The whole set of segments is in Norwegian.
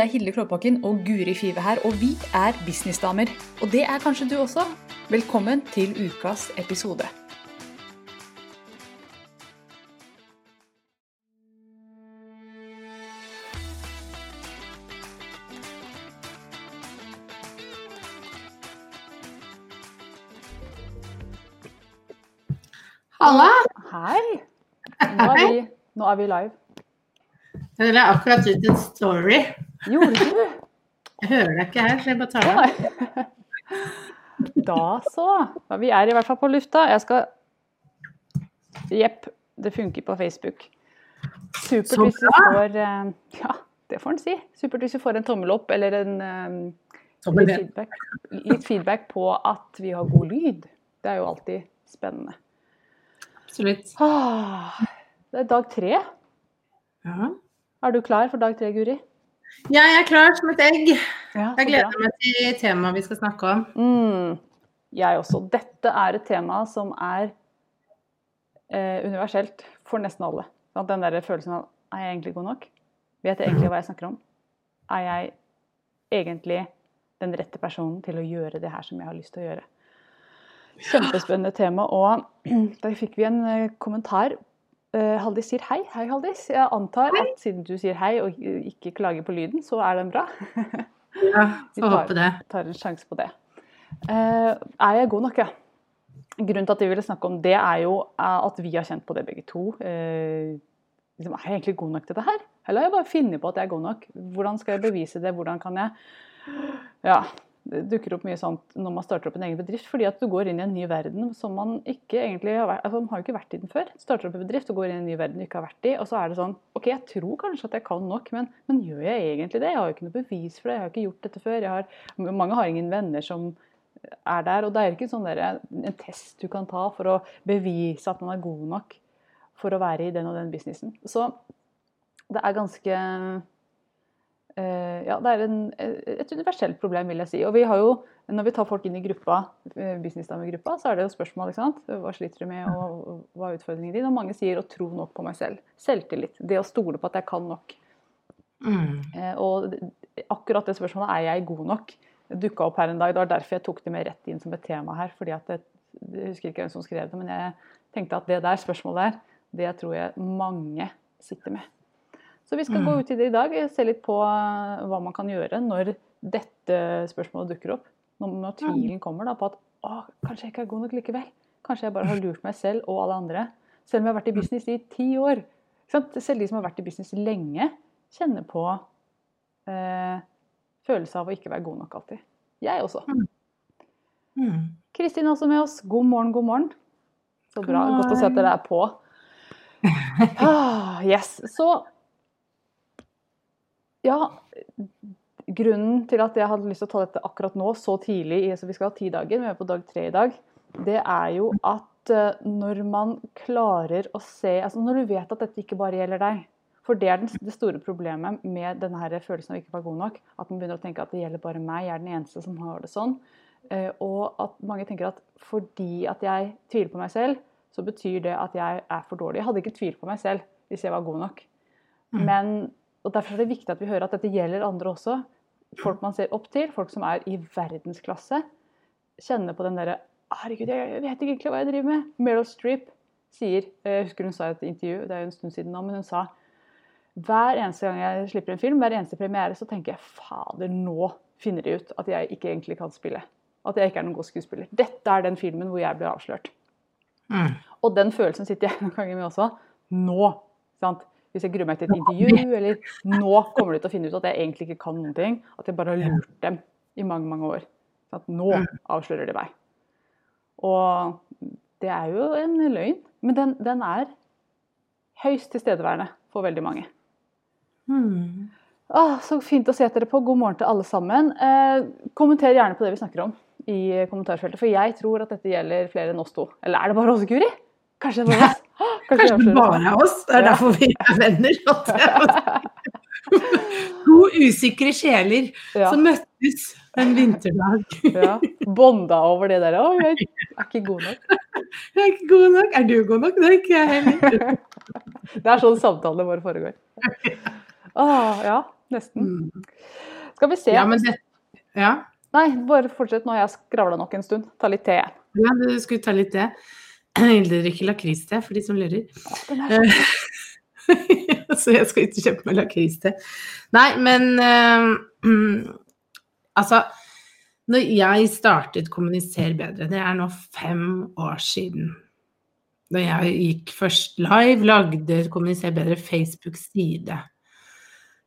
Det er Hilde Klåbakken og Guri Five her, og vi er businessdamer. Og det er kanskje du også. Velkommen til ukas episode. Halla! Hei! Nå er vi, nå er vi live. Jeg la akkurat ut en story. Gjorde du? Jeg hører deg ikke her, så jeg bare tar det. Da så. Vi er i hvert fall på lufta. Jeg skal Jepp, det funker på Facebook. Supert hvis du får eh, Ja, det får en si. Supert hvis du får en tommel opp eller en eh, litt, feedback, litt feedback på at vi har god lyd. Det er jo alltid spennende. Absolutt. Ah, det er dag tre. Ja. Er du klar for dag tre, Guri? Jeg er klar som et egg. Ja, Jeg gleder meg til temaet vi skal snakke om. Mm, jeg også. Dette er et tema som er eh, universelt for nesten alle. Den der følelsen av er jeg egentlig god nok? Vet jeg egentlig hva jeg snakker om? Er jeg egentlig den rette personen til å gjøre det her som jeg har lyst til å gjøre? Kjempespennende tema. Og da fikk vi en eh, kommentar. Eh, Haldis sier hei. Hei, Haldis. Jeg antar at siden du sier hei og ikke klager på lyden, så er den bra. Ja, Vi får håpe det. tar en sjanse på det. Uh, er jeg god nok, ja? Grunnen til at vi ville snakke om det, er jo eh, at vi har kjent på det begge to. Uh, liksom, er jeg egentlig god nok til det her? Eller har jeg bare funnet på at jeg er god nok? Hvordan skal jeg bevise det? Hvordan kan jeg Ja. Det dukker opp mye sånt når man starter opp en egen bedrift, fordi at du går inn i en ny verden som man ikke egentlig har vært, altså man har ikke vært i den før. Starter opp en bedrift og går inn i en ny verden du ikke har vært i, og så er det sånn OK, jeg tror kanskje at jeg kan nok, men, men gjør jeg egentlig det? Jeg har jo ikke noe bevis for det, jeg har ikke gjort dette før. Har, mange har ingen venner som er der, og det er ikke sånn der, en test du kan ta for å bevise at man er god nok for å være i den og den businessen. Så det er ganske ja, det er en, et universelt problem, vil jeg si. Og vi har jo, når vi tar folk inn i gruppa, eh, businessdamegruppa, så er det jo spørsmål. ikke sant? Hva sliter du med, og hva er utfordringen din? Og mange sier å tro nok på meg selv. Selvtillit. Det å stole på at jeg kan nok. Mm. Eh, Og akkurat det spørsmålet er jeg god nok? Dukka opp her en dag. Det var derfor jeg tok det med rett inn som et tema her. fordi at det, Jeg husker ikke hvem som skrev det, men jeg tenkte at det der spørsmålet der, det tror jeg mange sitter med. Så vi skal Mm. gå ut i det i dag, og se litt på eh, hva man kan gjøre når dette spørsmålet dukker opp. Når, når tvilen kommer da, på at å, kanskje jeg ikke er god nok likevel. Kanskje jeg bare har lurt meg selv og alle andre. Selv om jeg har vært i business i ti år. Selv de som har vært i business lenge, kjenner på eh, følelse av å ikke være god nok alltid. Jeg også. Mm. Kristin er også med oss. God morgen, god morgen. Så bra. Godt å se at dere er på. Ah, yes. Så ja, grunnen til at jeg hadde lyst til å ta dette akkurat nå, så tidlig, så vi skal ha ti dager, vi er på dag tre i dag, det er jo at eh, når man klarer å se altså Når du vet at dette ikke bare gjelder deg. For det er det store problemet med denne følelsen av ikke være god nok. At man begynner å tenke at det gjelder bare meg, jeg er den eneste som har det sånn. Eh, og at mange tenker at fordi at jeg tviler på meg selv, så betyr det at jeg er for dårlig. Jeg hadde ikke tvilt på meg selv hvis jeg var god nok. Mm. Men, og Derfor er det viktig at vi hører at dette gjelder andre også. Folk man ser opp til, folk som er i verdensklasse. Kjenner på den derre Herregud, jeg vet ikke egentlig hva jeg driver med. Meryl Streep sier eh, Jeg husker hun sa i et intervju, det er jo en stund siden nå, men hun sa hver eneste gang jeg slipper en film, hver eneste premiere, så tenker jeg fader, nå finner de ut at jeg ikke egentlig kan spille. At jeg ikke er noen god skuespiller. Dette er den filmen hvor jeg blir avslørt. Mm. Og den følelsen sitter jeg noen ganger med også. Nå. Sant? Hvis jeg gruer meg til et intervju, eller nå kommer de til å finne ut at jeg egentlig ikke kan noen ting. At jeg bare har lurt dem i mange, mange år. At Nå avslører de meg. Og det er jo en løgn, men den, den er høyst tilstedeværende for veldig mange. Hmm. Ah, så fint å se dere på. God morgen til alle sammen. Eh, kommenter gjerne på det vi snakker om i kommentarfeltet, for jeg tror at dette gjelder flere enn oss to. Eller er det bare oss, Guri? Kanskje det er bare oss? Åh, Kanskje det bare er oss. Det er Ja. derfor vi er venner. To usikre sjeler Ja, som møttes en vinterdag. ja. Bonda over det der. Å, jeg er ikke god nok. Jeg er ikke god nok. Er du god nok? Det er ikke jeg heller. Det er sånn samtalene våre foregår. Åh, ja. nesten. Mm. Skal vi se. Ja, men det, ja. Nei, bare fortsett. Nå har jeg skravla nok en stund. Ta litt te. ja, du skulle ta litt det. Hilde drikker lakris-te, for de som lurer. Er så jeg skal ikke kjøpe meg lakris-te. Nei, men uh, altså Når jeg startet Kommuniser bedre, det er nå fem år siden. Da jeg gikk først live, lagde Kommuniser bedre Facebook-side.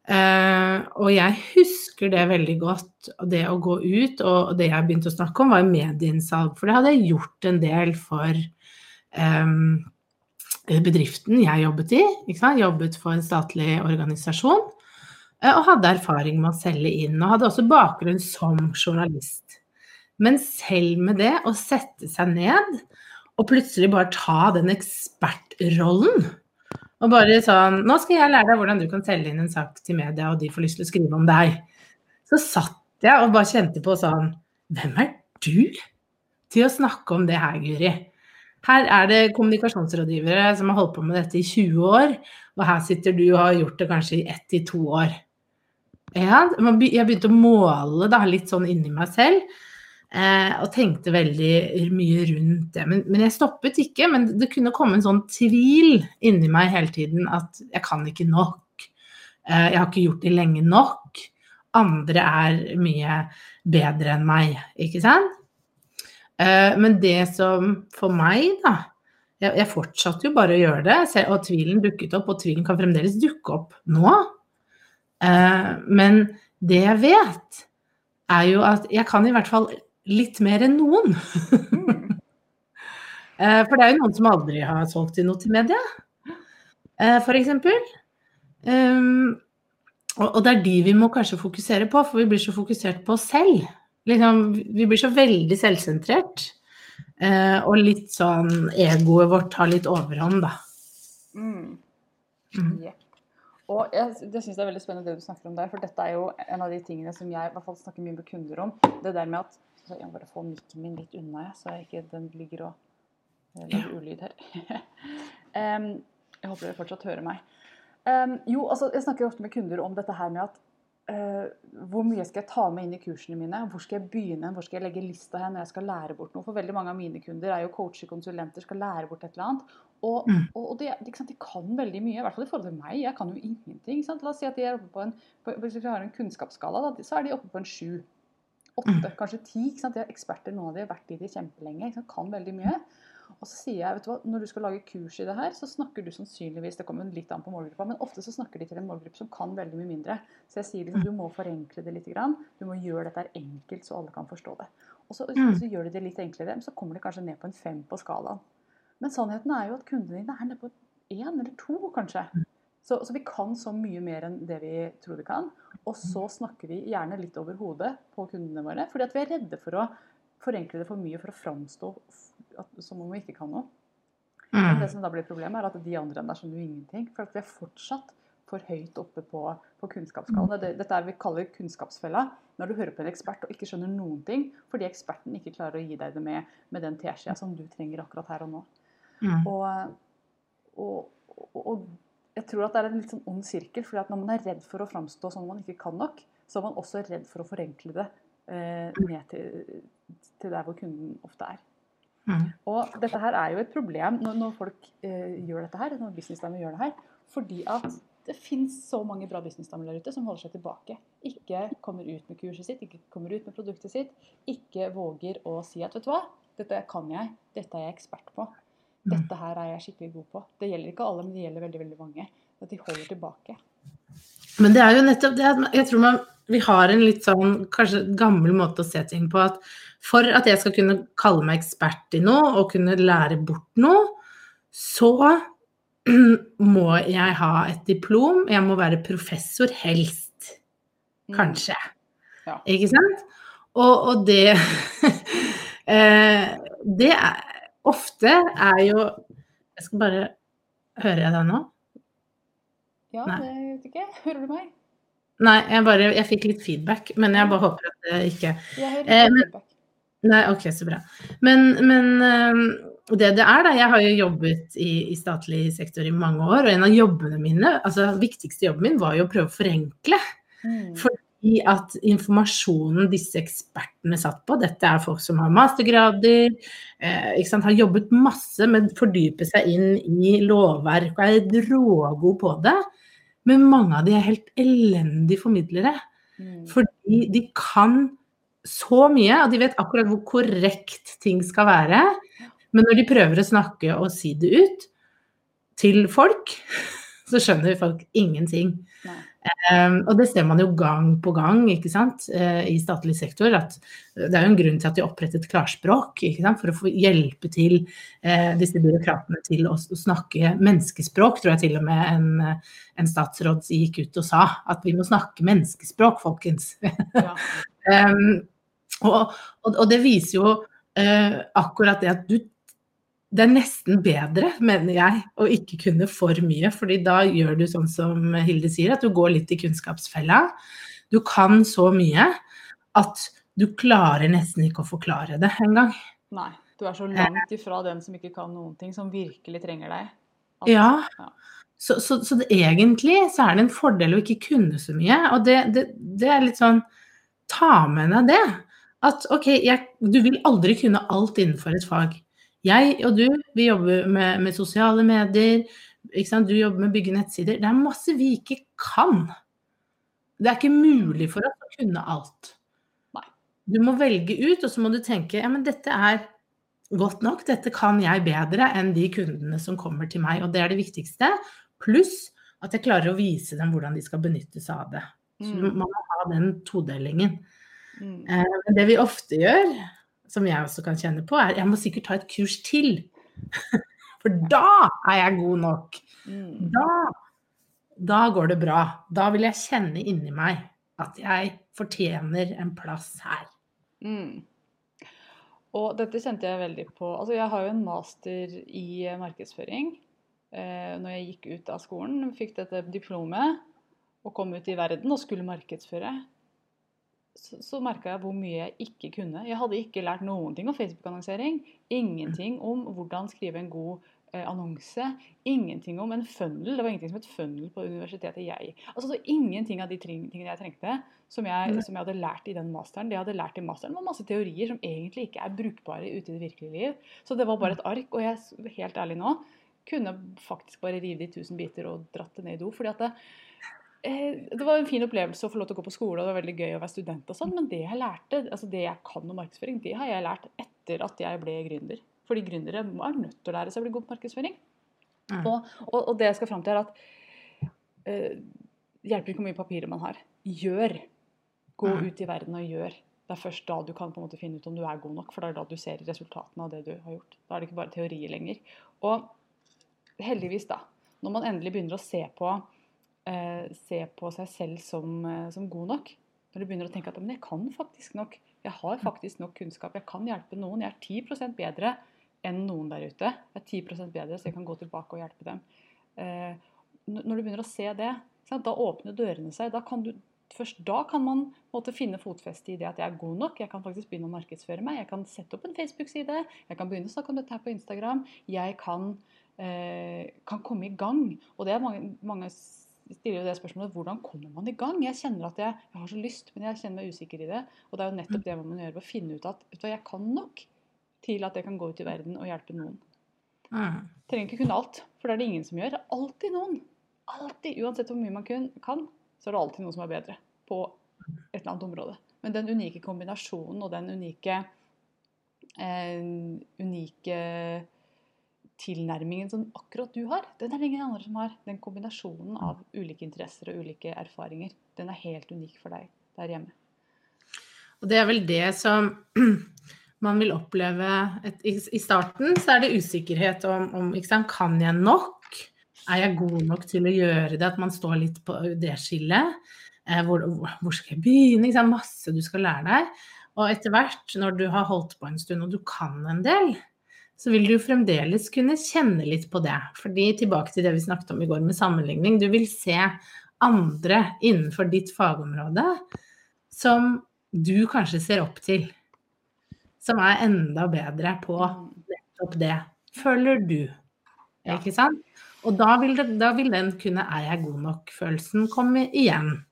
Uh, og jeg husker det veldig godt. Det å gå ut, og det jeg begynte å snakke om, var medieinnsalg. For det hadde jeg gjort en del for eh, bedriften jeg jobbet i. Jobbet for en statlig organisasjon. eh, Og hadde erfaring med å selge inn. Og hadde også bakgrunn som journalist. Men selv med det, å sette seg ned og plutselig bare ta den ekspertrollen og bare sånn Nå skal jeg lære deg hvordan du kan selge inn en sak til media, og de får lyst til å skrive om deg. Så satt jeg og bare kjente på sånn Hvem er du til å snakke om det her, Guri? Her er det kommunikasjonsrådgivere som har holdt på med dette i 20 år, og her sitter du og har gjort det kanskje i ett til to år. Ja, jeg begynte å måle da, litt sånn inni meg selv, eh, og tenkte veldig mye rundt det. Men, men jeg stoppet ikke, men det kunne komme en sånn tvil inni meg hele tiden at jeg kan ikke nok. Eh, jeg har ikke gjort det lenge nok. Andre er mye bedre enn meg, ikke sant? Eh, Men det som for meg, da Jeg, jeg fortsatte jo bare å gjøre det, og tvilen dukket opp, og tvilen kan fremdeles dukke opp nå. Eh, Men det jeg vet, er jo at jeg kan i hvert fall litt mer enn noen. Eh, For det er jo noen som aldri har solgt inn noe til media, f.eks. Um, og det er de vi må kanskje fokusere på, for vi blir så fokusert på oss selv. Liksom, vi blir så veldig selvsentrert. Eh, og litt sånn Egoet vårt tar litt overhånd, da. Mm. Mm. Yeah. Og jeg, det syns jeg er veldig spennende det du snakker om der, for dette er jo en av de tingene som jeg i hvert fall snakker mye med kunder om. Det der med at så Jeg må bare få mikken min litt unna, jeg, så jeg ikke den ligger og eh, lager ulyd her. um, jeg håper dere fortsatt hører meg. Um, jo, altså, jeg snakker ofte med kunder om dette her med at eh, hvor mye skal jeg ta med inn i kursene mine? Hvor skal jeg begynne? Hvor skal jeg legge lista hen når jeg skal lære bort noe? For veldig mange av mine kunder er jo coacher, konsulenter, skal lære bort et eller annet. Og, Mm. og, og de, sant, de kan veldig mye, i hvert fall i forhold til meg. Jeg kan jo ingenting. La oss si at de er oppe på en, på, hvis vi har en kunnskapsskala, da, så er de oppe på en sju. Åtte, Mm. kanskje ti. De er eksperter, noen av de har vært i det kjempelenge. Kan veldig mye. Og så sier jeg, vet du hva, når du skal lage kurs i det her, så snakker du sannsynligvis Det kommer litt an på målgruppa, men ofte så snakker de til en målgruppe som kan veldig mye mindre. Så jeg sier liksom, du må forenkle det litt. Grann. Du må gjøre dette enkelt, så alle kan forstå det. Og så, så, så gjør de det litt enklere, så kommer de kanskje ned på en fem på skalaen. Men sannheten er jo at kundene dine er nede på én eller to, kanskje. Så, så vi kan så mye mer enn det vi tror vi kan. Og så snakker vi gjerne litt over hodet på kundene våre, fordi at vi er redde for å forenkle det for mye for å framstå at, som om vi ikke kan noe. Mm. det som da blir problemet, er at de andre der skjønner jo ingenting. For at vi er fortsatt for høyt oppe på, på kunnskapsskalaen. Det, dette er vi kaller kunnskapsfella. Når du hører på en ekspert og ikke skjønner noen ting fordi eksperten ikke klarer å gi deg det med, med den teskjea som du trenger akkurat her og nå. Mm. Og, og, og, og jeg tror at det er en litt sånn ond sirkel. fordi at når man er redd for å framstå som man ikke kan nok, så er man også redd for å forenkle det eh, ned til, til der hvor kunden ofte er. Mm. Og dette her er jo et problem når, når folk eh, gjør dette her, når businessdamer gjør det her. Fordi at det finnes så mange bra businessdamer der ute som holder seg tilbake. Ikke kommer ut med kurset sitt, ikke kommer ut med produktet sitt. Ikke våger å si at vet du hva, dette kan jeg, dette er jeg ekspert på. Dette her er jeg skikkelig god på. Det gjelder ikke alle, men det gjelder veldig veldig mange. At de holder tilbake. Men det er jo nettopp det jeg tror man, vi har en litt sånn kanskje gammel måte å se ting på at for at jeg skal kunne kalle meg ekspert i noe og kunne lære bort noe, så må jeg ha et diplom. Jeg må være professor, helst. Mm. Kanskje. Ja. Ikke sant? Og, og det eh, Det er Ofte er jo Jeg skal bare Hører jeg deg nå? Ja, Nei. det vet ikke. Hører du meg? Nei, jeg bare Jeg fikk litt feedback, men jeg bare håper at det ikke Eh, men- Nei, ok, så bra. Men, men eh, det det er, da Jeg har jo jobbet i, i statlig sektor i mange år, og en av jobbene mine, altså viktigste jobben min, var jo å prøve å forenkle. Mm. Fordi at informasjonen disse ekspertene satt på, dette er folk som har mastergrader, eh, sant, har jobbet masse med å fordype seg inn i lovverk og er rågod på det. Men mange av de er helt elendige formidlere. Mm. Fordi de kan så mye, og de vet akkurat hvor korrekt ting skal være. Men når de prøver å snakke og si det ut til folk, så skjønner folk ingenting. Um, og det ser man jo gang på gang ikke sant? Uh, i statlig sektor. at Det er jo en grunn til at de opprettet klarspråk, ikke sant? for å få hjelpe til uh, disse byråkratene til å, å, snakke menneskespråk. Tror jeg til og med en, en, statsråd gikk ut og sa. At vi må snakke menneskespråk, folkens. Ja. um, og, og, og, det viser jo uh, akkurat det at du det er nesten bedre, mener jeg, å ikke kunne for mye. fordi da gjør du sånn som Hilde sier, at du går litt i kunnskapsfella. Du kan så mye at du klarer nesten ikke å forklare det engang. Nei. Du er så langt ifra den som ikke kan noen ting, som virkelig trenger deg. At, ja. ja. Så, så, så det, egentlig så er det en fordel å ikke kunne så mye. Og det, det, det er litt sånn Ta med deg det. At OK, jeg, du vil aldri kunne alt innenfor et fag. Jeg og du, vi jobber med, med sosiale medier. Du jobber med å bygge nettsider. Det er masse vi ikke kan. Det er ikke mulig for oss å kunne alt. Nei. Du må velge ut, og så må du tenke ja, men dette er godt nok. Dette kan jeg bedre enn de kundene som kommer til meg. Og det er det viktigste. Pluss at jeg klarer å vise dem hvordan de skal benytte seg av det. Så mm. man må ha den todelingen. Mm. Eh, det vi ofte gjør, som jeg også kan kjenne på, er jeg må sikkert ta et kurs til. For da er jeg god nok. Mm. Da, da går det bra. Da vil jeg kjenne inni meg at jeg fortjener en plass her. Mm. Og dette kjente jeg veldig på. Altså, jeg har jo en master i markedsføring. Eh, når jeg gikk ut av skolen, fikk dette diplomet og kom ut i verden og skulle markedsføre så, så merka jeg hvor mye jeg ikke kunne. Jeg hadde ikke lært noen ting om Facebook-annonsering. Ingenting om hvordan skrive en god eh, annonse. Ingenting om en funnel. Det var ingenting som het funnel på universitetet jeg Altså så Ingenting av de tingene jeg trengte, som jeg, som jeg, hadde lært i den masteren. Det jeg hadde lært i masteren var masse teorier som egentlig ikke er brukbare ute i det virkelige liv. Så det var bare et ark. Og jeg helt ærlig nå kunne faktisk bare rive det i tusen biter og dratt det ned i do. fordi at det, det var en fin opplevelse å få lov til å gå på skole, og det var veldig gøy å være student og sånn, men det jeg lærte, altså det jeg kan om markedsføring, det har jeg lært etter at jeg ble gründer. Fordi gründere er nødt til å lære seg å bli god på markedsføring. Mm. Og, og, og, det jeg skal fram til, er at uh, hjelper ikke hvor mye papirer man har. Gjør. Gå mm. ut i verden og gjør. Det er først da du kan på en måte finne ut om du er god nok, for det er da du ser resultatene av det du har gjort. Da er det ikke bare teori lenger. Og heldigvis, da, når man endelig begynner å se på eh, se på seg selv som, eh, som, god nok. Når du begynner å tenke at men jeg kan faktisk nok. Jeg har faktisk nok kunnskap. Jeg kan hjelpe noen. Jeg er 10% bedre enn noen der ute. Jeg er 10% bedre, så jeg kan gå tilbake og hjelpe dem. Eh, når du begynner å se det, da åpner dørene seg. Da kan du, først da kan man måtte finne fotfeste i det at jeg er god nok. Jeg kan faktisk begynne å markedsføre meg. Jeg kan sette opp en Facebook-side. Jeg kan begynne å snakke om dette her på Instagram. Jeg kan, eh, kan komme i gang. Og det er mange, mange stiller jo det spørsmålet hvordan kommer man i gang? Jeg kjenner at jeg, jeg, har så lyst, men jeg kjenner meg usikker i det. Og det er jo nettopp det man må gjøre, å finne ut at vet du, jeg kan nok til at jeg kan gå ut i verden og hjelpe noen. Mm. Trenger ikke kunne alt, for det er det ingen som gjør. Det er alltid noen. Alltid, Uansett hvor mye man kan, så er det alltid noen som er bedre på et eller annet område. Men den unike kombinasjonen og den unike eh, unike tilnærmingen som akkurat du har, den er det ingen andre som har. Den kombinasjonen av ulike interesser og ulike erfaringer, den er helt unik for deg der hjemme. Og det er vel det som man vil oppleve et, I starten så er det usikkerhet om, om sant, kan jeg nok? Er jeg god nok til å gjøre det? At man står litt på det skillet. Eh, hvor, hvor, skal jeg begynne? Sant? Masse du skal lære deg. Og etter hvert, når du har holdt på en stund og du kan en del, så vil du fremdeles kunne kjenne litt på det. Fordi tilbake til det vi snakket om i går med sammenligning, du vil se andre innenfor ditt fagområde som du kanskje ser opp til. Som er enda bedre på nettopp det. Føler du. Ikke sant? Og da vil, det, da vil den kunne 'er jeg god nok'-følelsen komme igjen.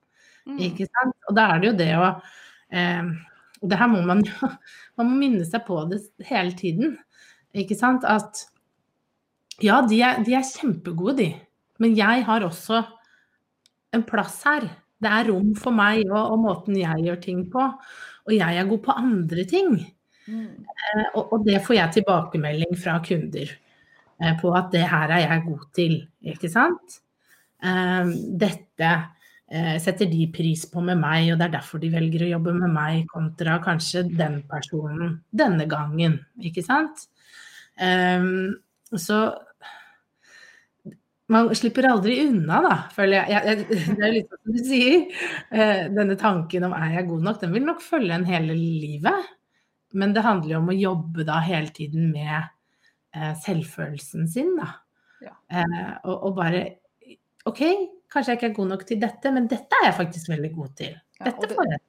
Mm. Ikke sant? Og da er det jo det å eh, Og det her må man jo Man må minne seg på det hele tiden. Ikke sant? At ja, de er, de er kjempegode, de. Men jeg har også en plass her. Det er rom for meg og, og måten jeg gjør ting på. Og jeg er god på andre ting. Mm. Eh, og, og det får jeg tilbakemelding fra kunder eh, på at det her er jeg god til, ikke sant. Eh, dette eh, setter de pris på med meg, og det er derfor de velger å jobbe med meg kontra kanskje den personen denne gangen, ikke sant. Eh, så man slipper aldri unna, da, føler jeg. jeg, jeg det er litt som du sier. Uh, denne tanken om er jeg god nok, den vil nok følge en hele livet. Men det handler jo om å jobbe da hele tiden med uh, selvfølelsen sin, da. Ja. Uh, og, og bare OK, kanskje jeg ikke er god nok til dette, men dette er jeg faktisk veldig god til. Ja, Dette det- får jeg.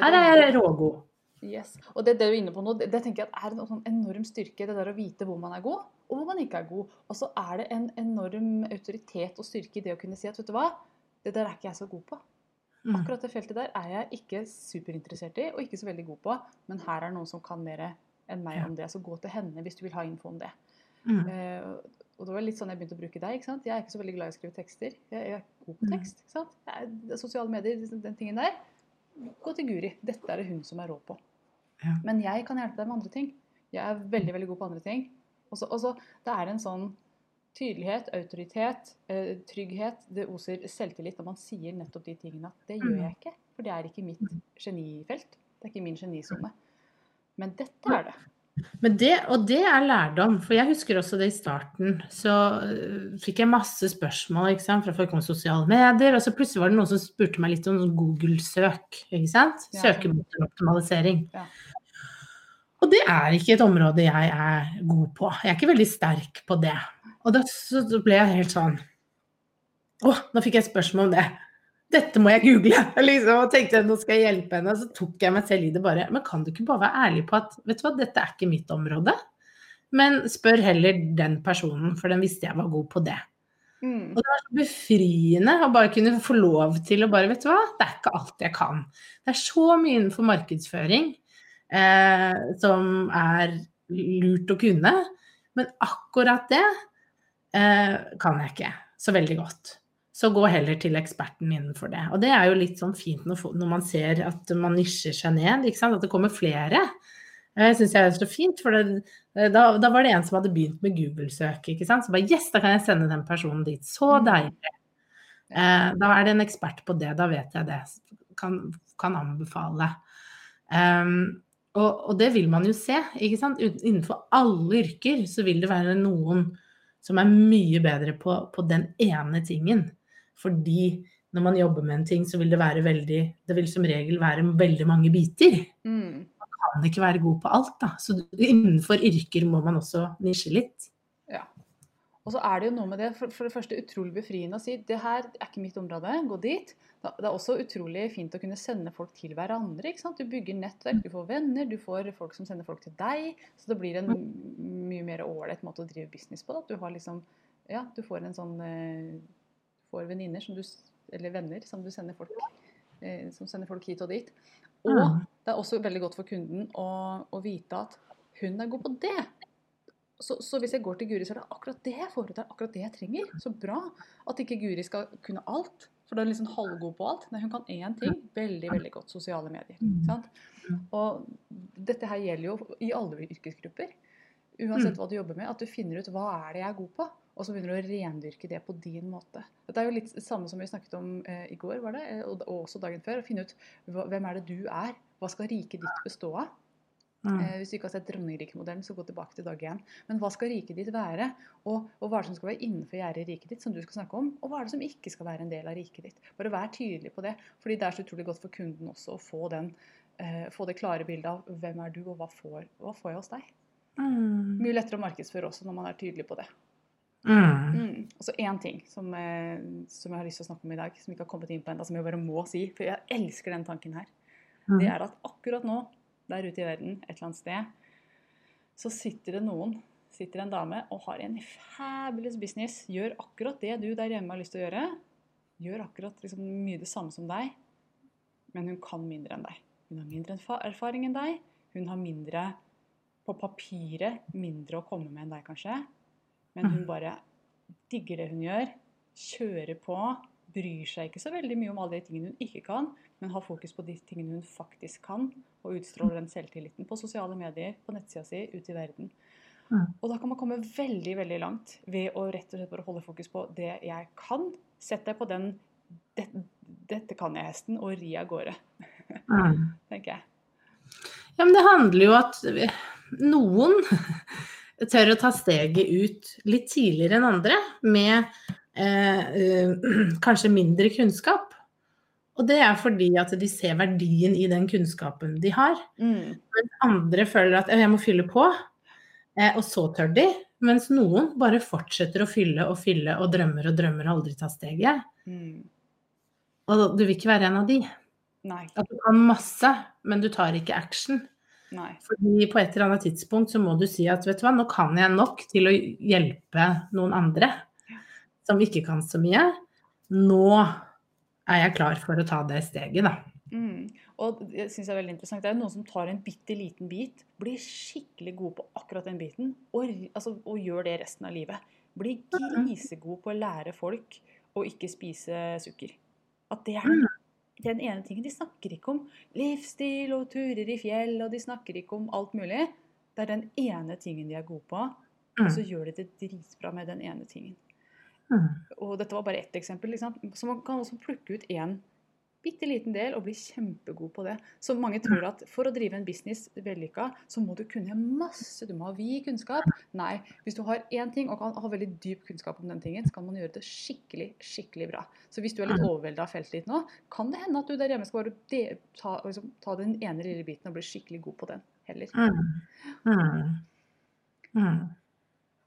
Her er jeg rågod. Yes. Og det, det du er inne på nå, det, det tenker jeg er en sånn enorm styrke. Det der å vite hvor man er god, og hvor man ikke er god. Og så er det en enorm autoritet og styrke i det å kunne si at vet du hva, det der er ikke jeg så god på. Mm. Akkurat det feltet der er jeg ikke superinteressert i og ikke så veldig god på, men her er noen som kan mer enn meg om det. Så gå til henne hvis du vil ha info om det. Mm. Uh, og det var litt sånn jeg begynte å bruke deg. ikke sant? Jeg er ikke så veldig glad i å skrive tekster. Jeg, er god på Mm. tekst. ikke sant? Jeg sosiale medier, den tingen der. Gå til Guri. Dette er det hun som er rå på. Ja. Men jeg kan hjelpe deg med andre ting. Jeg er veldig veldig god på andre ting. Og så, og Det er en sånn tydelighet, autoritet, eh, trygghet. Det oser selvtillit når man sier nettopp de tingene at det gjør Mm. jeg ikke. For det er ikke mitt genifelt. Det er ikke min genisone. Men dette er det. Men det, og det er lærdom, for jeg husker også det i starten. Så øh, fikk jeg masse spørsmål ikke sant, fra folk om sosiale medier, og så plutselig var det noen som spurte meg litt om sånn Google-søk. ikke sant? Søkemotoroptimalisering. Ja. Og det er ikke et område jeg er god på. Jeg er ikke veldig sterk på det. Og da så ble jeg helt sånn Å, nå fikk jeg spørsmål om det. Dette må jeg google! Liksom, og tenkte nå skal jeg hjelpe henne. Og så tok jeg meg selv i det bare. Men kan du ikke bare være ærlig på at vet du hva, dette er ikke mitt område? Men spør heller den personen, for den visste jeg var god på det. Mm. Og det var så befriende å bare kunne få lov til å bare Vet du hva, det er ikke alt jeg kan. Det er så mye innenfor markedsføring eh, som er lurt å kunne. Men akkurat det eh, kan jeg ikke så veldig godt. Så gå heller til eksperten innenfor det. Og det er jo litt sånn fint når, man ser at man nisjer seg ned, at det kommer flere. Det syns jeg er så fint, for det, da, da var det en som hadde begynt med Google-søk. ikke sant? Så bare yes, da kan jeg sende den personen dit. Så Mm. deilig. Eh, da er det en ekspert på det, da vet jeg det. Kan, kan anbefale. Um, og, og det vil man jo se. ikke sant? Innenfor alle yrker så vil det være noen som er mye bedre på, på den ene tingen. Fordi når man jobber med en ting, så vil det være veldig Det vil som regel være veldig mange biter Mm. kan ikke være god på alt, da. Så innenfor yrker må man også nisje litt. Ja. Og så er det jo noe med det, for, for det første utrolig befriende å si det her er ikke mitt område, gå dit. Det er også utrolig fint å kunne sende folk til hverandre. ikke sant? Du bygger nettverk, du får venner, du får folk som sender folk til deg. Så det blir en mye mer ålreit måte å drive business på. Da. Du har liksom, ja, du får en sånn eh, får venninner som du, s- eller venner som du sender folk, eh, som sender folk hit og dit. Og Mm. det er også veldig godt for kunden å, å vite at hun er god på det. Så, så hvis jeg går til Guri, så er det akkurat det jeg får ut. Det er akkurat det jeg trenger. Så bra at ikke Guri skal kunne alt. For da er hun liksom halvgod på alt. Nei, hun kan én ting. Veldig, veldig godt sosiale medier. Ikke sant? Og dette her gjelder jo i alle yrkesgrupper. Uansett hva du jobber med, at du finner ut hva er det jeg er god på, og så begynner du å rendyrke det på din måte. Dette er jo litt det samme som vi snakket om eh, i går, var det, eh, og, og også dagen før. Å finne ut hva, hvem er det du er? Hva skal riket ditt bestå av? Mm. Eh, hvis du ikke har sett Dronningrike-modellen, så gå tilbake til dag én. Men hva skal riket ditt være? Og, og hva er det som skal være innenfor gjerdet i riket ditt, som du skal snakke om? Og hva er det som ikke skal være en del av riket ditt? Bare vær tydelig på det. fordi det er så utrolig godt for kunden også å få, den, eh, få det klare bildet av hvem er du, og hva får, hva får jeg hos deg? Mm. Mye lettere å markedsføre også når man er tydelig på det. Mm. Mm. Og så én ting som, eh, som jeg har lyst til å snakke om i dag, som ikke har kommet inn på ennå, som jeg bare må si, for jeg elsker den tanken her. Mm. Det er at akkurat nå, der ute i verden, et eller annet sted, så sitter det noen, sitter en dame og har en fabulous business, gjør akkurat det du der hjemme har lyst til å gjøre. Gjør akkurat liksom, mye det samme som deg, men hun kan mindre enn deg. Hun har mindre erfaring enn deg. Hun har mindre på papiret, mindre å komme med enn deg, kanskje. Men hun bare digger det hun gjør, kjører på, bryr seg ikke så veldig mye om alle de tingene hun ikke kan, men har fokus på de tingene hun faktisk kan, og utstråler den selvtilliten på sosiale medier, på nettsida si, ut i verden. Mm. Og da kan man komme veldig veldig langt ved å rett og slett bare holde fokus på det jeg kan. Sett deg på den det, 'dette kan jeg'-hesten og ri av gårde, Mm. tenker jeg. Ja, men det handler jo at noen tør å ta steget ut litt tidligere enn andre med eh, eh, kanskje mindre kunnskap. Og det er fordi at de ser verdien i den kunnskapen de har. Mm. Mens andre føler at «Eh, jeg må fylle på, eh, og så tør de. Mens noen bare fortsetter å fylle og fylle og drømmer og drømmer og aldri tar steget. Mm. Og du vil ikke være en av de. Nei. At du kan masse, men du tar ikke action. Nei. Fordi på et eller annet tidspunkt så må du si at vet du hva, nå kan jeg nok til å hjelpe noen andre som ikke kan så mye. Nå er jeg klar for å ta det steget, da. Mm. Og det synes jeg er veldig interessant. Det er jo noen som tar en bitte liten bit, blir skikkelig god på akkurat den biten, og, altså, og gjør det resten av livet. Blir grisegod på å lære folk å ikke spise sukker. At det er den, den ene tingen. De snakker ikke om livsstil og turer i fjell, og de snakker ikke om alt mulig. Det er den ene tingen de er gode på, og så gjør de det dritbra med den ene tingen. Mm. Og dette var bare ett eksempel. Liksom. Så man kan også plukke ut én bitte liten del og bli kjempegod på det. Så mange tror at for å drive en business vellykka, så må du kunne masse. Du må ha vid kunnskap. Nei. Hvis du har én ting og kan ha veldig dyp kunnskap om den tingen, så kan man gjøre det skikkelig, skikkelig bra. Så hvis du er litt overvelda av feltet ditt nå, kan det hende at du der hjemme skal bare ta, liksom, ta den ene lille biten og bli skikkelig god på den heller. Mm. Mm. Mm.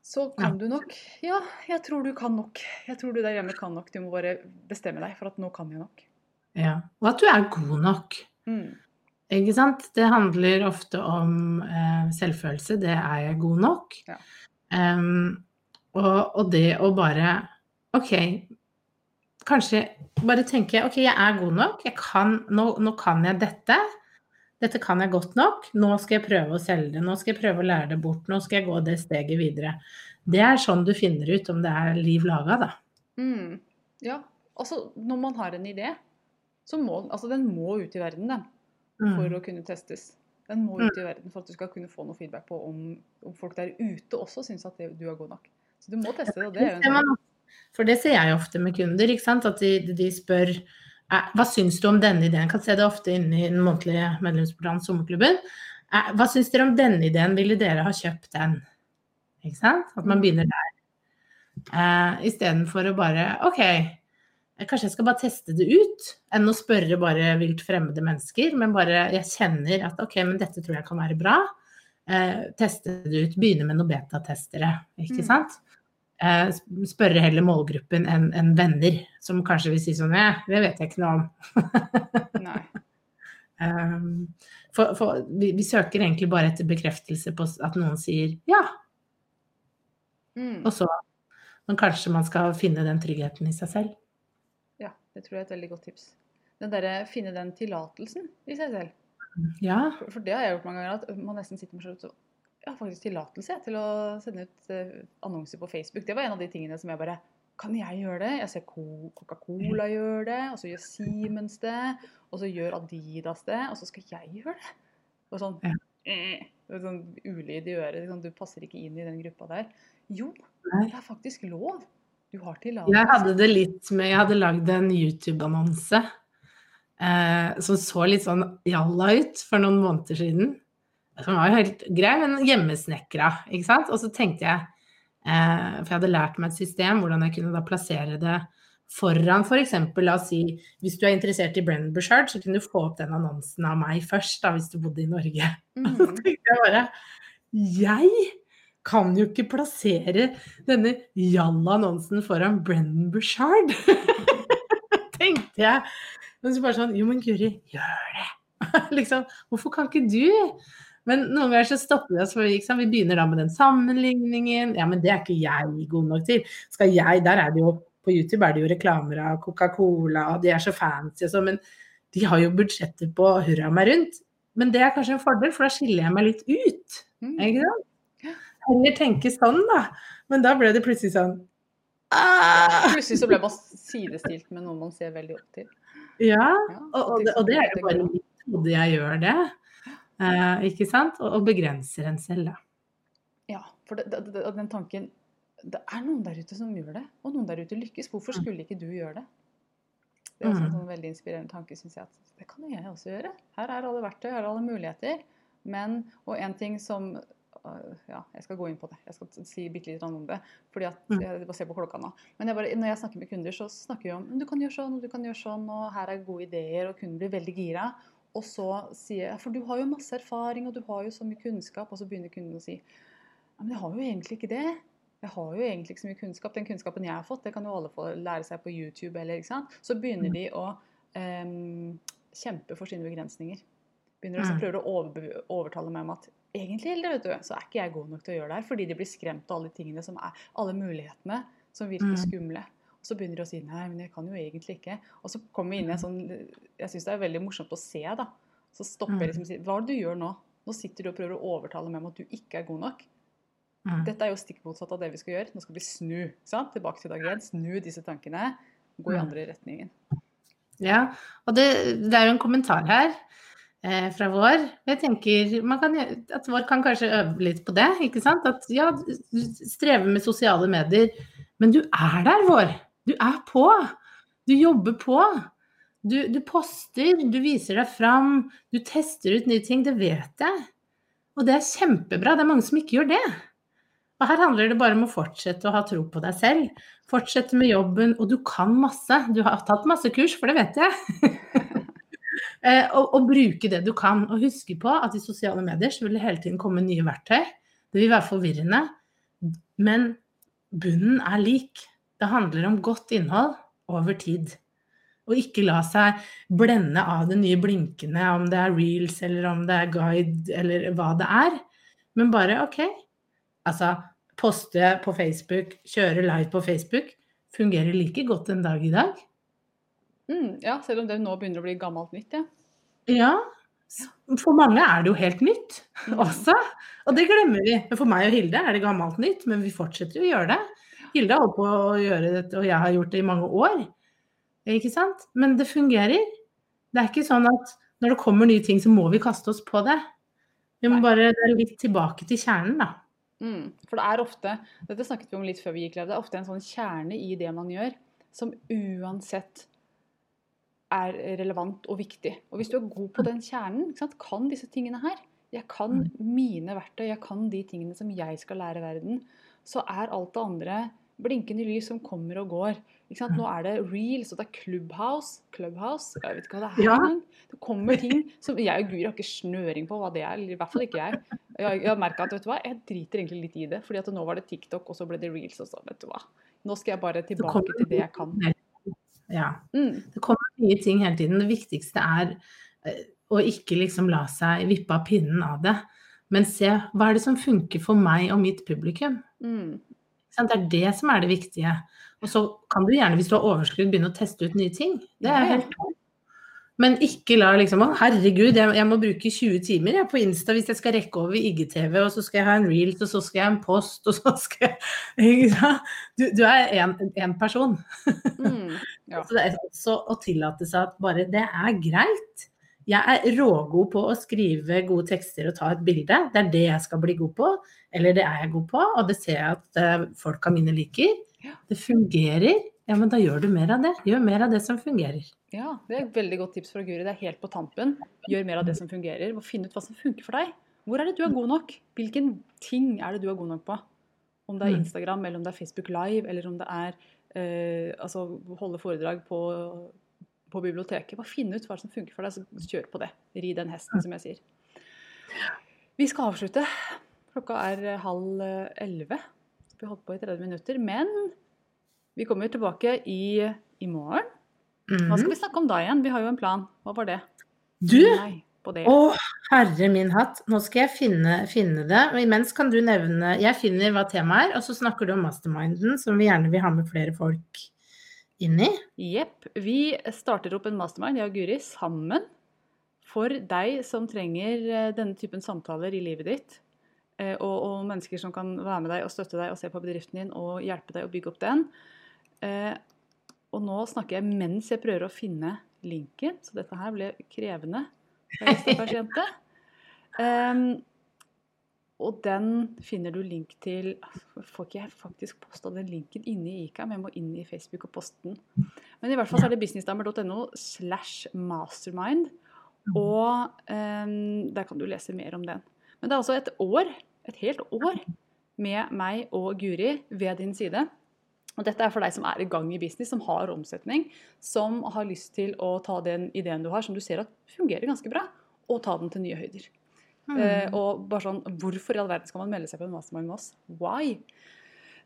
Så kan du nok. Ja, jeg tror du kan nok. Jeg tror du der hjemme kan nok. Du må bare bestemme deg for at nå kan jeg nok. Ja. Og at du er god nok. Mm. Ikke sant? Det handler ofte om eh, selvfølelse. Det er jeg god nok. Ja. Um, og, og det å bare OK, kanskje bare tenke OK, jeg er god nok. Jeg kan, nå, nå kan jeg dette. Dette kan jeg godt nok. Nå skal jeg prøve å selge det. Nå skal jeg prøve å lære det bort. Nå skal jeg gå det steget videre. Det er sånn du finner ut om det er liv laga, da. Mm. Ja. Altså, når man har en idé, må altså, den må ut i verden, den. For Mm. å kunne testes. Den må ut i verden for at du skal kunne få noe feedback på om, om folk der ute også syns at det, du er god nok. Så du må teste det. det en sånn for det ser jeg ofte med kunder, at de, de spør hva syns du om denne ideen. Jeg kan se det ofte inne i den månedlige medlemsportalen Sommerklubben. Hva syns dere om denne ideen, ville dere ha kjøpt den? Ikke sant? At man begynner der. Uh, Istedenfor å bare OK, kanskje jeg skal bare teste det ut, enn å spørre bare vilt fremmede mennesker. Men bare jeg kjenner at OK, men dette tror jeg kan være bra. Eh, teste det ut. Begynne med noen betatestere, ikke Mm. sant. Eh, spørre heller målgruppen enn en venner, som kanskje vil si sånn Ja, det vet jeg ikke noe om. Nei. Um, for for vi, vi søker egentlig bare etter bekreftelse på at noen sier ja, Mm. og så Men kanskje man skal finne den tryggheten i seg selv. Det tror jeg er et veldig godt tips. Den derre finne den tillatelsen i seg selv. Ja. For, for det har jeg gjort mange ganger, at man nesten sitter med seg og Jeg har faktisk tillatelse til å sende ut eh, annonser på Facebook. Det var en av de tingene som jeg bare Kan jeg gjøre det? Jeg ser Coca-Cola gjøre det, og så gjør Siemens det, og så gjør Adidas det, og så skal jeg gjøre det. Og sånn, Ja. eh, er sånn ulyd i øret. Sånn, du passer ikke inn i den gruppa der. Jo, det er faktisk lov. Du har Jeg hadde det litt med Jeg hadde lagd en YouTube-annonse eh, som så litt sånn jalla ut for noen måneder siden. Den var jo helt grei, men hjemmesnekra, ikke sant. Og så tenkte jeg eh, For jeg hadde lært meg et system hvordan jeg kunne da plassere det foran f.eks. For la oss si hvis du er interessert i Brennan Bushard, så kunne du få opp den annonsen av meg først, da, hvis du bodde i Norge. Så Mm. tenkte jeg bare Jeg kan jo ikke plassere denne jalla-annonsen foran Brendan Bushard. tenkte jeg. Men så bare sånn Jo, men Guri, gjør det! liksom, hvorfor kan ikke du? Men noen ganger så stopper vi oss, for liksom, vi begynner da med den sammenligningen. Ja, men det er ikke jeg god nok til. Skal jeg Der er det jo På YouTube er det jo reklamer av Coca-Cola, og de er så fancy og sånn, men de har jo budsjetter på hurra meg rundt. Men det er kanskje en fordel, for da skiller jeg meg litt ut. Mm. Ikke sant? Heller tenke sånn, da. Men da ble det plutselig sånn ah! Plutselig så ble man sidestilt med noen man ser veldig opp til. Ja, og, og, det, og det er jo bare hvordan mitt hode jeg gjør det. Eh, ikke sant? Og, og begrenser en selv, da. Ja, for det, det, den tanken Det er noen der ute som gjør det, og noen der ute lykkes. Hvorfor skulle ikke du gjøre det? Det er også en Mm. sånn veldig inspirerende tanke, syns jeg. at Det kan jeg også gjøre. Her er alle verktøy, her er alle muligheter. Men, og en ting som Ja, jeg skal gå inn på det. Jeg skal si bitte litt om det. fordi at Mm. Jeg bare ser på klokka nå. Men jeg bare, når jeg snakker med kunder, så snakker vi om du kan gjøre sånn, og du kan gjøre sånn, og her er gode ideer, og kunden blir veldig gira. Og så sier jeg For du har jo masse erfaring, og du har jo så mye kunnskap. Og så begynner kunden å si Ja, men jeg har jo egentlig ikke det. Jeg har jo egentlig ikke så mye kunnskap. Den kunnskapen jeg har fått, det kan jo alle få lære seg på YouTube. eller, ikke sant? Så begynner de å um, kjempe for sine begrensninger. Begynner å Mm. prøve å overtale meg om at egentlig Hilde, vet du, så er ikke jeg god nok til å gjøre det her. Fordi de blir skremt av alle tingene som er, alle mulighetene som virker Mm. skumle. Og så begynner de å si nei, men jeg kan jo egentlig ikke. Og så kommer vi inn i en sånn Jeg syns det er veldig morsomt å se, da. Så stopper jeg Mm. liksom og sier hva er det du gjør nå? Nå sitter du og prøver å overtale meg om at du ikke er god nok. Mm. Dette er jo stikk motsatt av det vi skal gjøre. Nå skal vi snu. sant? Tilbake til dag én. Snu disse tankene. Gå i andre retningen. Ja, og det, det er jo en kommentar her fra vår. Jeg tenker kan, at vår kan kanskje øve litt på det. ikke sant? At ja, du strever med sosiale medier, men du er der, vår. Du er på. Du jobber på. Du, du poster, du viser deg fram, du tester ut nye ting. Det vet jeg. Og det er kjempebra. Det er mange som ikke gjør det. Og her handler det bare om å fortsette å ha tro på deg selv. Fortsette med jobben, og du kan masse. Du har tatt masse kurs, for det vet jeg. Eh, og, og bruke det du kan. Og huske på at i sosiale medier så vil det hele tiden komme nye verktøy. Det vil være forvirrende, men bunnen er lik. Det handler om godt innhold over tid. Og ikke la seg blende av det nye blinkende, om det er reels eller om det er guide eller hva det er. Men bare OK. Altså, poste på Facebook, kjøre live på Facebook fungerer like godt en dag i dag. Mm, ja, selv om det nå begynner å bli gammelt nytt. Ja. Ja. For mange er det jo helt nytt Mm. også. Og det glemmer vi. Men for meg og Hilde er det gammelt nytt, men vi fortsetter jo å gjøre det. Hilde har holdt på å gjøre dette, og jeg har gjort det i mange år. Ikke sant? Men det fungerer. Det er ikke sånn at når det kommer nye ting, så må vi kaste oss på det. Vi må bare er litt tilbake til kjernen, da. Mm, for det er ofte dette snakket vi om litt før vi gikk live, det er ofte en sånn kjerne i det man gjør, som uansett er relevant og viktig. Og hvis du er god på den kjernen, kan disse tingene her, jeg kan mine verktøy, jeg kan de tingene som jeg skal lære verden, så er alt det andre blinkende lys som kommer og går. Nå er det reels, og det er Clubhouse. Clubhouse, jeg vet ikke hva det er. Ja. Det kommer ting som Jeg og Guri har ikke snøring på hva det er. I hvert fall ikke jeg. Jeg, jeg har merket at vet du hva, jeg driter egentlig litt i det. fordi at nå var det TikTok, og så ble det reels. og så, vet du hva. Nå skal jeg bare tilbake til det jeg kan. Ja. Mm. Det kommer nye ting hele tiden. Det viktigste er eh, å ikke liksom la seg vippe av pinnen av det, men se hva er det som funker for meg og mitt publikum. Mm. Det er det som er det viktige. Og så kan du gjerne, hvis du har overskudd, begynne å teste ut nye ting. Det er helt topp. Men ikke la liksom herregud, jeg, jeg må bruke 20 timer jeg, på Insta hvis jeg skal rekke over IGTV, og så skal jeg ha en reels, og så skal jeg ha en post, og så skal jeg? Du, du er én person. Mm. Ja. Så det er også å tillate seg at bare det er greit. Jeg er rågod på å skrive gode tekster og ta et bilde. Det er det jeg skal bli god på. Eller det er jeg god på, og det ser jeg at eh, folk av mine liker. Det fungerer. Ja, men da gjør du mer av det. Gjør mer av det som fungerer. Ja, det er et veldig godt tips fra Guri. Det er helt på tampen. Gjør mer av det som fungerer. Finn ut hva som funker for deg. Hvor er det du er god nok? Hvilken ting er det du er god nok på? Om det er Mm. Instagram, eller om det er Facebook Live, eller om det er eh, altså holde foredrag på, på biblioteket. Bare finn ut hva som funker for deg, så kjør på det. Ri den hesten, som jeg sier. Vi skal avslutte. Klokka er halv elleve. Vi har holdt på i 30 minutter. Men vi kommer tilbake i, i morgen. Hva skal Mhm. vi snakke om da igjen? Vi har jo en plan. Hva var det? Du, Nei, det. å herre min hatt, nå skal jeg finne, finne det. Og imens kan du nevne Jeg finner hva temaet er, og så snakker du om masterminden, som vi gjerne vil ha med flere folk inn i. Jepp. Vi starter opp en mastermind, jeg og Guri, sammen. For deg som trenger eh, denne typen samtaler i livet ditt. eh, Og, og mennesker som kan være med deg og støtte deg og se på bedriften din og hjelpe deg å bygge opp den. Eh, Og nå snakker jeg mens jeg prøver å finne linken, så dette her ble krevende. for. Em, og den finner du link til Får ikke jeg faktisk posta den linken inne i ICA, men jeg må inn i Facebook og poste den. Men i hvert fall så er det businessdamer.no slash mastermind. Og em, der kan du lese mer om den. Men det er altså et år, et helt år, med meg og Guri ved din side. Og dette er for deg som er i gang i business, som har omsetning, som har lyst til å ta den ideen du har, som du ser at fungerer ganske bra, og ta den til nye høyder. Eh, og bare sånn, Hvorfor i all verden skal man melde seg på en mastermind med oss? Why?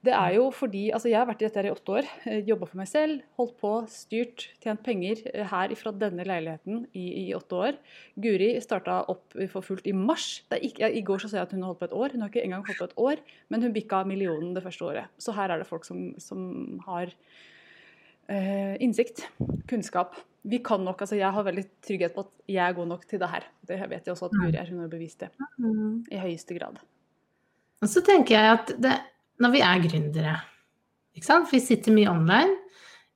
Det er jo fordi altså Jeg har vært i dette her i åtte år. Eh, Jobba for meg selv, holdt på, styrt, tjent penger eh, her fra denne leiligheten i, i åtte år. Guri starta opp for fullt i mars. Det ikke, I går så sa jeg at hun har holdt på et år. Hun har ikke engang holdt på et år, men hun bikka millionen det første året. Så her er det folk som, som har eh, innsikt, kunnskap. Vi kan nok, altså Jeg har veldig trygghet på at jeg er god nok til det her. Det vet jeg også at Guri er. Hun har bevist det i høyeste grad. Og så tenker jeg at det, når vi er gründere, ikke sant? vi sitter mye online,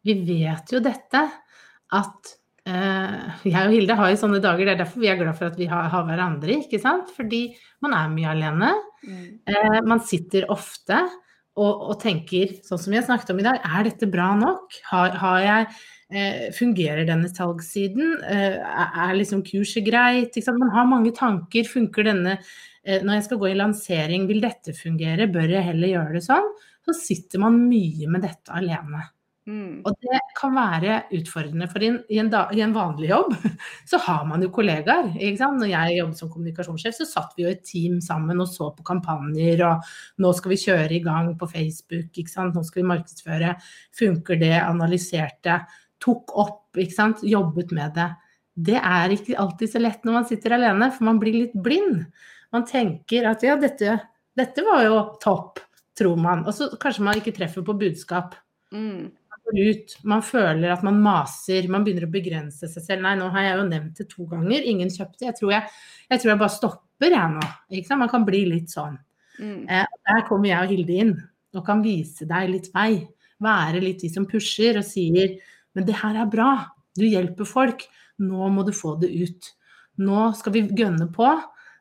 vi vet jo dette at eh, Jeg og Hilde har jo sånne dager, det er derfor vi er glad for at vi har, har hverandre, ikke sant? Fordi man er mye alene. Eh, man sitter ofte og, og tenker, sånn som vi har snakket om i dag, er dette bra nok? Har, har jeg Fungerer denne salgssiden? Eh, er, liksom kurset greit? Man har mange tanker. Funker denne eh, Når jeg skal gå i lansering, vil dette fungere? Bør jeg heller gjøre det sånn? Så sitter man mye med dette alene. Mm. Og det kan være utfordrende, for i en, i, en da, i en vanlig jobb så har man jo kollegaer. Ikke sant? Når jeg jobbet som kommunikasjonssjef, så satt vi jo et team sammen og så på kampanjer, og nå skal vi kjøre i gang på Facebook, ikke sant? nå skal vi markedsføre. Funker det? Analyserte. Tok opp, ikke sant. Jobbet med det. Det er ikke alltid så lett når man sitter alene, for man blir litt blind. Man tenker at ja, dette, dette var jo topp, tror man. Og så kanskje man ikke treffer på budskap Mm. ut. Man føler at man maser, man begynner å begrense seg selv. Nei, nå har jeg jo nevnt det to ganger, ingen kjøpte. Jeg tror jeg, jeg, tror jeg bare stopper, jeg nå. Ikke sant? Man kan bli litt sånn. Mm. Eh, der kommer jeg og Hilde inn og kan vise deg litt vei. Være litt de som pusher og sier men det her er bra, du hjelper folk, nå må du få det ut. Nå skal vi gønne på.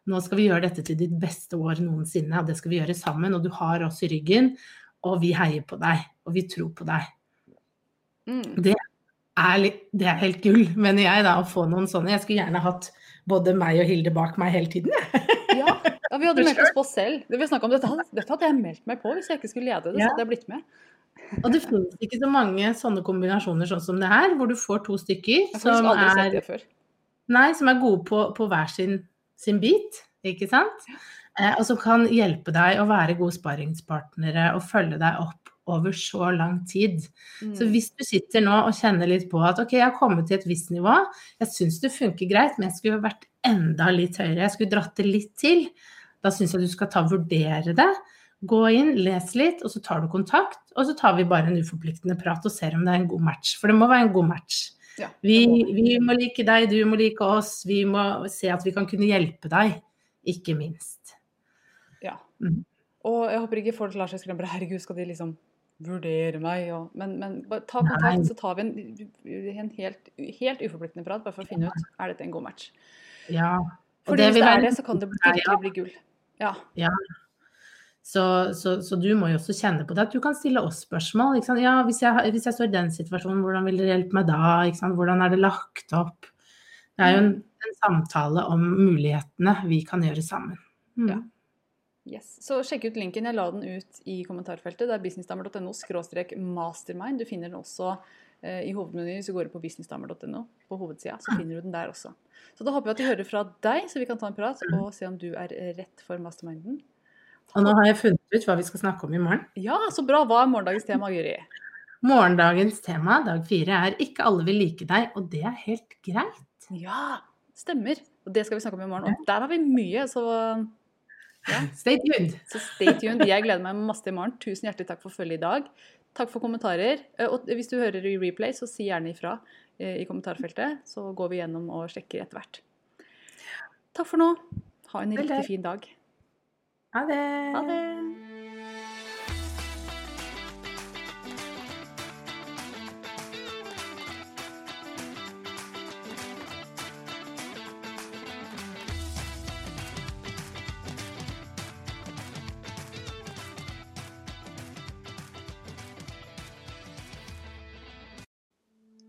Nå skal vi gjøre dette til ditt beste år noensinne, og det skal vi gjøre sammen. Og du har oss i ryggen, og vi heier på deg, og vi tror på deg. Mm. Det er, det er helt gull, mener jeg, da, å få noen sånne. Jeg skulle gjerne hatt både meg og Hilde bak meg hele tiden. jeg. Ja. ja, vi hadde meldt oss på selv. Vi om, dette, dette hadde jeg meldt meg på hvis jeg ikke skulle lede det. Så hadde jeg blitt med. Og det finnes ikke så mange sånne kombinasjoner sånn som det her, hvor du får to stykker som er, nei, som er gode på, på hver sin, sin bit, ikke sant? Eh, og som kan hjelpe deg å være gode sparringspartnere og følge deg opp over så lang tid. Mm. Så hvis du sitter nå og kjenner litt på at ok, jeg har kommet til et visst nivå, jeg syns det funker greit, men jeg skulle vært enda litt høyere, jeg skulle dratt det litt til, da syns jeg du skal ta vurdere det. Gå inn, les litt, og så tar du kontakt, og så tar vi bare en uforpliktende prat og ser om det er en god match. For det må være en god match. Ja, Vi, vi må like deg, du må like oss, vi må se at vi kan kunne hjelpe deg, ikke minst. Ja. Mm. Og jeg håper ikke folk lar seg skremme. Herregud, skal de liksom vurdere meg? Og, men, men bare ta Nei. kontakt, så tar vi en, en helt, helt uforpliktende prat bare for å finne ut er dette en god match. Ja. og Fordi hvis det er det, så kan det Ja, ja. virkelig bli gull. Ja. Så, så, så du må jo også kjenne på det. At du kan stille oss spørsmål. Ja, hvis jeg, hvis jeg står i den situasjonen, hvordan vil dere hjelpe meg da? Hvordan er det lagt opp? Det er jo en, en samtale om mulighetene vi kan gjøre sammen. Mm. Ja. Yes. Så sjekk ut linken. Jeg la den ut i kommentarfeltet. Det er businessdamer.no mastermind. Du finner den også eh, i hovedmenyen hvis du går på businessdamer.no på hovedsida. Så finner du den der også. Så da håper jeg at vi hører fra deg, så vi kan ta en prat og se om du er rett for masterminden. Og nå har jeg funnet ut hva vi skal snakke om i morgen. Ja, så bra. Hva er morgendagens tema, Guri? Morgendagens tema, dag fire, er 'ikke alle vil like deg', og det er helt greit. Ja, stemmer. Og det skal vi snakke om i morgen. Og der har vi mye, så Ja. Stay tuned. Så stay tuned. Jeg gleder meg masse i morgen. Tusen hjertelig takk for følget i dag. Takk for kommentarer. Eh, Og hvis du hører i replay, så si gjerne ifra eh, i kommentarfeltet. Så går vi gjennom og sjekker etter hvert. Takk for nå. Ha en riktig fin dag. Ha det. Ha det.